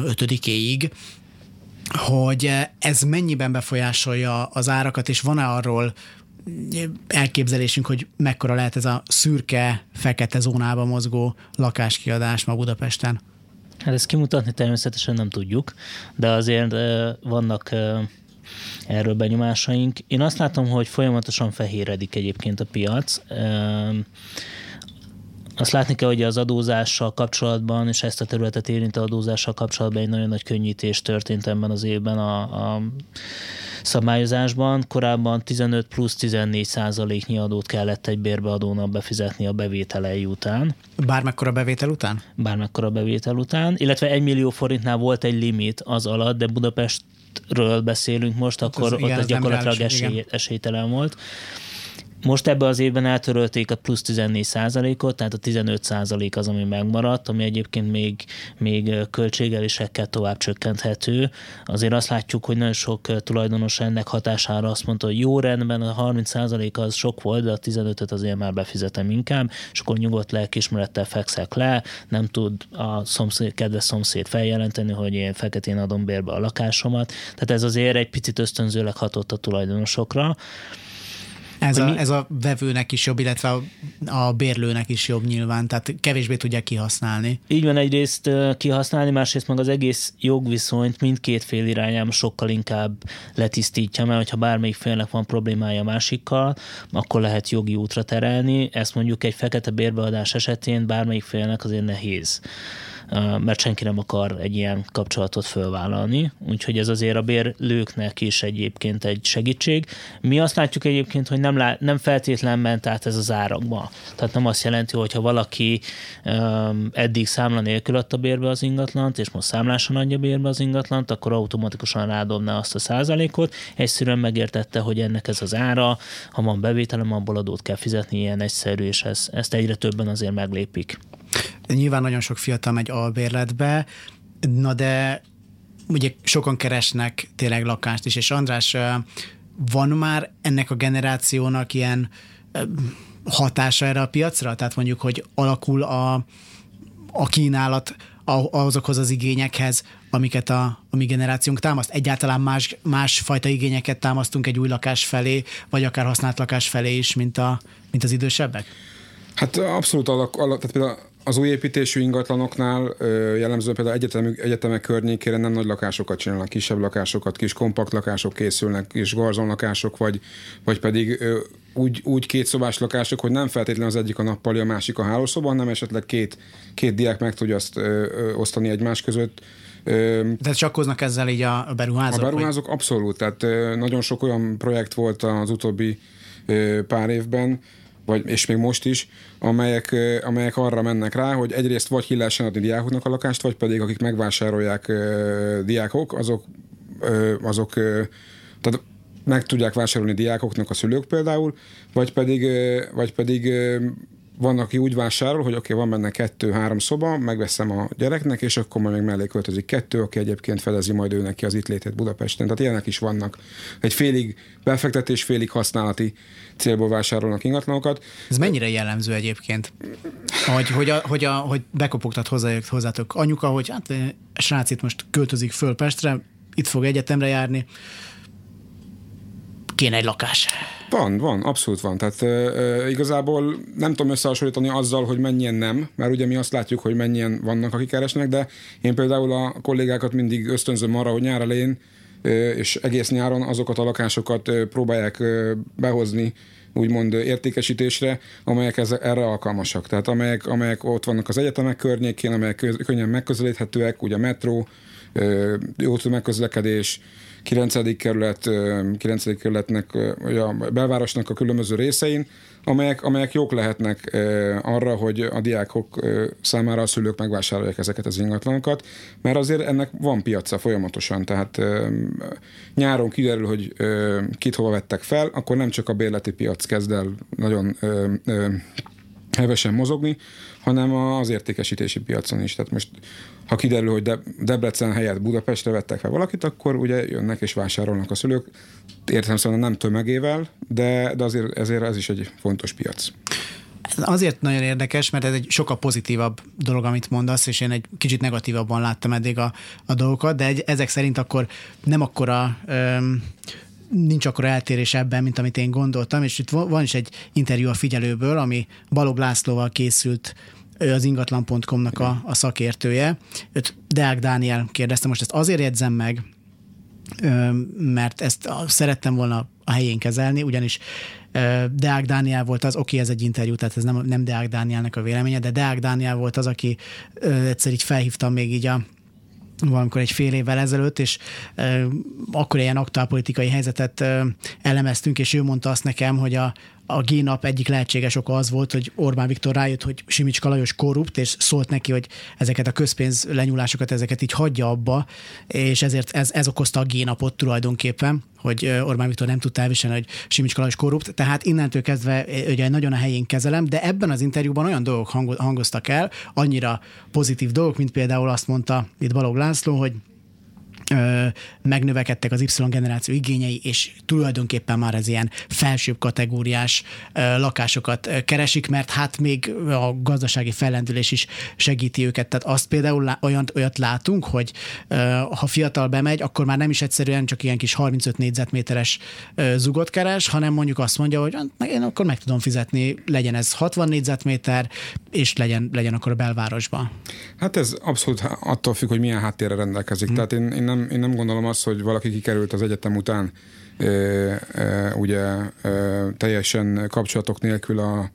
ötödikéig, hogy ez mennyiben befolyásolja az árakat, és van-e arról elképzelésünk, hogy mekkora lehet ez a szürke, fekete zónába mozgó lakáskiadás ma Budapesten? Hát ezt kimutatni természetesen nem tudjuk, de azért vannak erről benyomásaink. Én azt látom, hogy folyamatosan fehéredik egyébként a piac. Azt látni kell, hogy az adózással kapcsolatban, és ezt a területet érintő adózással kapcsolatban egy nagyon nagy könnyítés történt ebben az évben a, a szabályozásban. Korábban 15 plusz 14 százaléknyi adót kellett egy bérbeadónak befizetni a bevételei után. Bármekkora bevétel után? Bármekkora bevétel után, illetve 1 millió forintnál volt egy limit az alatt, de Budapestről beszélünk most, hát akkor az, ott igen, az gyakorlatilag esély, esélytelen volt. Most ebben az évben eltörölték a plusz 14 ot tehát a 15 százalék az, ami megmaradt, ami egyébként még, még költségelésekkel tovább csökkenthető. Azért azt látjuk, hogy nagyon sok tulajdonos ennek hatására azt mondta, hogy jó rendben, a 30 százalék az sok volt, de a 15-öt azért már befizetem inkább, és akkor nyugodt lelkismerettel fekszek le, nem tud a szomszéd, kedves szomszéd feljelenteni, hogy én feketén adom bérbe a lakásomat. Tehát ez azért egy picit ösztönzőleg hatott a tulajdonosokra. Ez a, mi... ez a vevőnek is jobb, illetve a, a bérlőnek is jobb nyilván, tehát kevésbé tudják kihasználni. Így van egyrészt kihasználni, másrészt meg az egész jogviszonyt mindkét fél irányában sokkal inkább letisztítja, mert ha bármelyik félnek van problémája a másikkal, akkor lehet jogi útra terelni. Ezt mondjuk egy fekete bérbeadás esetén bármelyik félnek azért nehéz mert senki nem akar egy ilyen kapcsolatot fölvállalni, úgyhogy ez azért a bérlőknek is egyébként egy segítség. Mi azt látjuk egyébként, hogy nem, lá, nem feltétlen ment át ez az árakba. Tehát nem azt jelenti, hogy ha valaki um, eddig számla nélkül adta bérbe az ingatlant, és most számláson adja bérbe az ingatlant, akkor automatikusan rádobná azt a százalékot. Egyszerűen megértette, hogy ennek ez az ára, ha van bevételem, abból adót kell fizetni, ilyen egyszerű, és ez, ezt egyre többen azért meglépik. Nyilván nagyon sok fiatal megy albérletbe, na de ugye sokan keresnek tényleg lakást is, és András, van már ennek a generációnak ilyen hatása erre a piacra? Tehát mondjuk, hogy alakul a, a kínálat azokhoz az igényekhez, amiket a, a mi generációnk támaszt. Egyáltalán más, más fajta igényeket támasztunk egy új lakás felé, vagy akár használt lakás felé is, mint, a, mint az idősebbek? Hát abszolút alak, alak tehát például az új építésű ingatlanoknál jellemzően például egyetem, egyetemek környékére nem nagy lakásokat csinálnak, kisebb lakásokat, kis kompakt lakások készülnek, kis garzon lakások, vagy, vagy pedig úgy, úgy két szobás lakások, hogy nem feltétlenül az egyik a nappali, a másik a hálószoba, hanem esetleg két, két diák meg tudja azt ö, ö, osztani egymás között. De csakkoznak ezzel így a beruházók? A beruházók vagy? abszolút, tehát ö, nagyon sok olyan projekt volt az utóbbi ö, pár évben, vagy, és még most is, amelyek, amelyek arra mennek rá, hogy egyrészt vagy ki adni diákoknak a lakást, vagy pedig akik megvásárolják diákok, azok, azok tehát meg tudják vásárolni diákoknak a szülők például, vagy pedig, vagy pedig van, aki úgy vásárol, hogy oké, okay, van benne kettő-három szoba, megveszem a gyereknek, és akkor majd még mellé költözik kettő, aki egyébként fedezi majd ő neki az itt létét Budapesten. Tehát ilyenek is vannak. Egy félig befektetés, félig használati célból vásárolnak ingatlanokat. Ez mennyire jellemző egyébként? Hogy, hogy, a, hogy, a, hogy bekopogtat hozzájuk, hozzátok anyuka, hogy hát srác itt most költözik föl Pestre, itt fog egyetemre járni, kéne egy lakás. Van, van, abszolút van. Tehát e, igazából nem tudom összehasonlítani azzal, hogy mennyien nem, mert ugye mi azt látjuk, hogy mennyien vannak, akik keresnek, de én például a kollégákat mindig ösztönzöm arra, hogy nyár elején és egész nyáron azokat a lakásokat próbálják behozni úgymond értékesítésre, amelyek ez, erre alkalmasak. Tehát amelyek, amelyek ott vannak az egyetemek környékén, amelyek könnyen megközelíthetőek, ugye a metró, jó megközlekedés, 9. kerület, 9. kerületnek, a belvárosnak a különböző részein, amelyek, amelyek jók lehetnek arra, hogy a diákok számára a szülők megvásárolják ezeket az ingatlanokat, mert azért ennek van piaca folyamatosan, tehát nyáron kiderül, hogy kit hova vettek fel, akkor nem csak a bérleti piac kezd el nagyon hevesen mozogni, hanem az értékesítési piacon is. Tehát most, ha kiderül, hogy De- Debrecen helyett Budapestre vettek fel valakit, akkor ugye jönnek és vásárolnak a szülők. Értem szóval nem tömegével, de, de azért ezért ez is egy fontos piac. Azért nagyon érdekes, mert ez egy sokkal pozitívabb dolog, amit mondasz, és én egy kicsit negatívabban láttam eddig a, a dolgokat, de egy, ezek szerint akkor nem akkora öm, nincs akkor eltérés ebben, mint amit én gondoltam, és itt van is egy interjú a figyelőből, ami Balog Lászlóval készült ő az ingatlan.com-nak a, a szakértője. Őt Deák Dániel kérdezte, most ezt azért jegyzem meg, mert ezt szerettem volna a helyén kezelni, ugyanis Deák Dániel volt az, oké, ez egy interjú, tehát ez nem, nem Deák Dánielnek a véleménye, de Deák Dániel volt az, aki egyszer így felhívtam még így a valamikor egy fél évvel ezelőtt, és e, akkor ilyen aktuálpolitikai helyzetet e, elemeztünk, és ő mondta azt nekem, hogy a, a G-nap egyik lehetséges oka az volt, hogy Orbán Viktor rájött, hogy Simicska Lajos korrupt, és szólt neki, hogy ezeket a közpénz lenyúlásokat, ezeket így hagyja abba, és ezért ez, ez okozta a G-napot tulajdonképpen, hogy Orbán Viktor nem tudta elviselni, hogy Simicska Lajos korrupt, tehát innentől kezdve ugye nagyon a helyén kezelem, de ebben az interjúban olyan dolgok hangoztak el, annyira pozitív dolgok, mint például azt mondta itt Balog László, hogy megnövekedtek az Y generáció igényei, és tulajdonképpen már ez ilyen felsőbb kategóriás lakásokat keresik, mert hát még a gazdasági fellendülés is segíti őket. Tehát azt például olyan, olyat látunk, hogy ha fiatal bemegy, akkor már nem is egyszerűen csak ilyen kis 35 négyzetméteres zugot keres, hanem mondjuk azt mondja, hogy hát én akkor meg tudom fizetni, legyen ez 60 négyzetméter, és legyen, legyen akkor a belvárosban. Hát ez abszolút attól függ, hogy milyen háttérre rendelkezik. Hmm. Tehát én, én nem, én nem gondolom azt, hogy valaki kikerült az egyetem után e, e, ugye e, teljesen kapcsolatok nélkül a,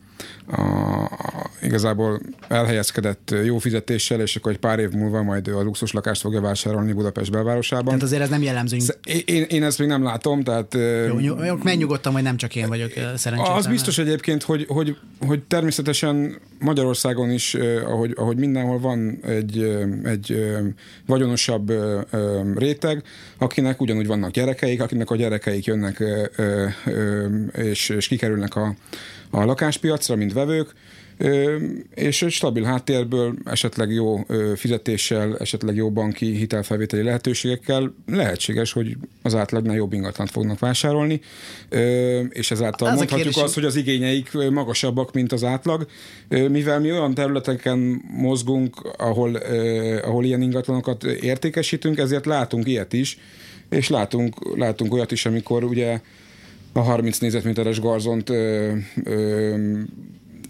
a, a, igazából elhelyezkedett jó fizetéssel, és akkor egy pár év múlva majd a luxus lakást fogja vásárolni Budapest belvárosában. Tehát azért ez nem jellemző. Én, én ezt még nem látom, tehát... Jó, jó menj nyugodtan, hogy nem csak én vagyok szerencsés. Az biztos egyébként, hogy, hogy, hogy természetesen Magyarországon is, ahogy, ahogy mindenhol van egy, egy vagyonosabb réteg, akinek ugyanúgy vannak gyerekeik, akinek a gyerekeik jönnek és, és kikerülnek a, a lakáspiacra, mint vevők, és stabil háttérből, esetleg jó fizetéssel, esetleg jó banki hitelfelvételi lehetőségekkel lehetséges, hogy az átlagnál jobb ingatlant fognak vásárolni, és ezáltal az mondhatjuk kérdés... azt, hogy az igényeik magasabbak, mint az átlag, mivel mi olyan területeken mozgunk, ahol, ahol ilyen ingatlanokat értékesítünk, ezért látunk ilyet is, és látunk, látunk olyat is, amikor ugye a 30 négyzetméteres garzont ö, ö,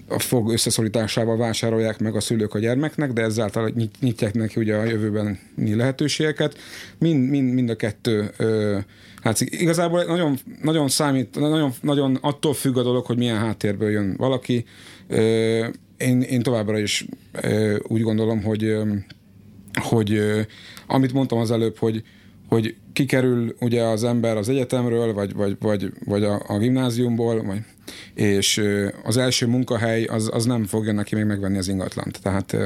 a fog összeszorításával vásárolják meg a szülők a gyermeknek, de ezáltal nyitják neki ugye a jövőben lehetőségeket. Mind, mind, mind a kettő ö, hát igazából nagyon, nagyon számít, nagyon, nagyon attól függ a dolog, hogy milyen háttérből jön valaki. Ö, én, én továbbra is ö, úgy gondolom, hogy, ö, hogy ö, amit mondtam az előbb, hogy hogy kikerül ugye az ember az egyetemről, vagy, vagy, vagy, vagy a, a gimnáziumból, vagy, és az első munkahely az, az nem fogja neki még megvenni az ingatlant. Tehát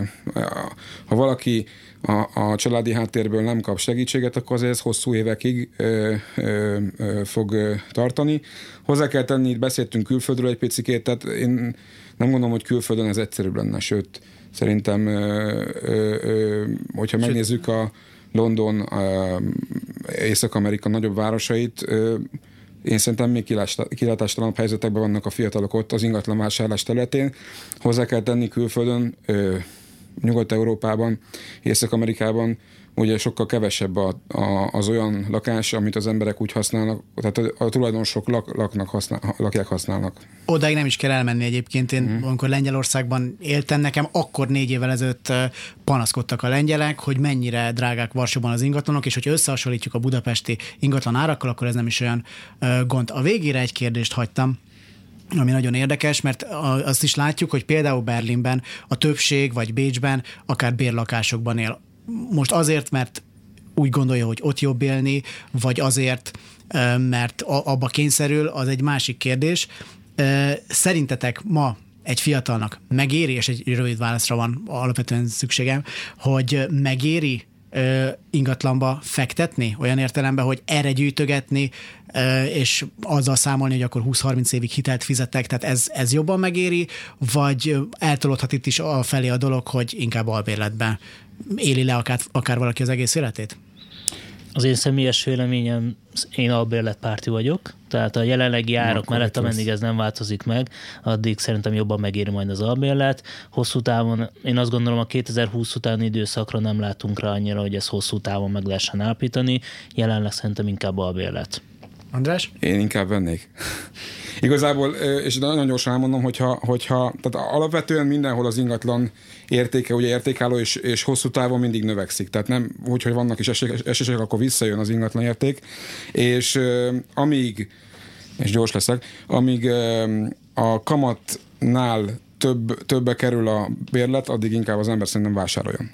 ha valaki a, a családi háttérből nem kap segítséget, akkor azért ez hosszú évekig ö, ö, ö, fog tartani. Hozzá kell tenni, itt beszéltünk külföldről egy picikét, tehát én nem gondolom, hogy külföldön ez egyszerűbb lenne, sőt, szerintem, ö, ö, ö, hogyha megnézzük a London, Észak-Amerika nagyobb városait, én szerintem még kilátástalanabb helyzetekben vannak a fiatalok ott az ingatlan vásárlás területén. Hozzá kell tenni külföldön, Nyugat-Európában, Észak-Amerikában ugye sokkal kevesebb a, a, az olyan lakás, amit az emberek úgy használnak, tehát a, a tulajdonosok lak, laknak, használ, lakják, használnak. Odáig nem is kell elmenni egyébként. Én, mm. amikor Lengyelországban éltem, nekem akkor négy évvel ezelőtt panaszkodtak a lengyelek, hogy mennyire drágák Varsóban az ingatlanok, és hogy összehasonlítjuk a budapesti ingatlan árakkal, akkor ez nem is olyan gond. A végére egy kérdést hagytam, ami nagyon érdekes, mert azt is látjuk, hogy például Berlinben a többség, vagy Bécsben akár bérlakásokban él. Most azért, mert úgy gondolja, hogy ott jobb élni, vagy azért, mert abba kényszerül, az egy másik kérdés. Szerintetek ma egy fiatalnak megéri, és egy rövid válaszra van alapvetően szükségem, hogy megéri ingatlanba fektetni, olyan értelemben, hogy erre gyűjtögetni, és azzal számolni, hogy akkor 20-30 évig hitelt fizetek, tehát ez, ez jobban megéri, vagy eltolódhat itt is a felé a dolog, hogy inkább albérletben éli le akár, akár valaki az egész életét? Az én személyes véleményem, én albérletpárti vagyok, tehát a jelenlegi árak mellett, ameddig ez nem változik meg, addig szerintem jobban megéri majd az albérlet. Hosszú távon, én azt gondolom, a 2020 utáni időszakra nem látunk rá annyira, hogy ez hosszú távon meg lehessen állítani. Jelenleg szerintem inkább albérlet. András? Én inkább vennék. Igazából, és nagyon gyorsan elmondom, hogyha, hogyha tehát alapvetően mindenhol az ingatlan értéke, ugye értékálló és, és hosszú távon mindig növekszik. Tehát nem úgy, hogy vannak is esések, akkor visszajön az ingatlan érték. És amíg, és gyors leszek, amíg a kamatnál több, többe kerül a bérlet, addig inkább az ember szerintem vásároljon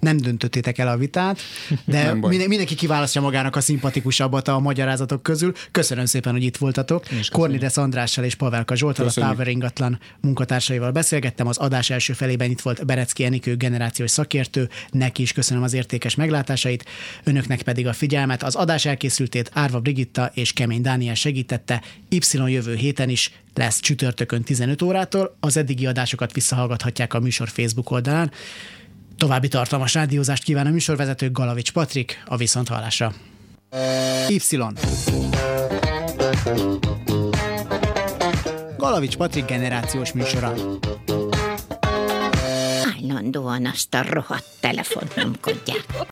nem döntöttétek el a vitát, de mindenki kiválasztja magának a szimpatikusabbat a magyarázatok közül. Köszönöm szépen, hogy itt voltatok. Kornides Andrással és Pavelka Zsoltal, a Tower ingatlan munkatársaival beszélgettem. Az adás első felében itt volt Berecki Enikő generációs szakértő. Neki is köszönöm az értékes meglátásait, önöknek pedig a figyelmet. Az adás elkészültét Árva Brigitta és Kemény Dániel segítette. Y jövő héten is lesz csütörtökön 15 órától. Az eddigi adásokat visszahallgathatják a műsor Facebook oldalán. További tartalmas rádiózást kíván a műsorvezető Galavics Patrik a Viszonthallásra. Y. Galavics Patrik generációs műsora. Állandóan azt a rohadt telefont nyomkodják.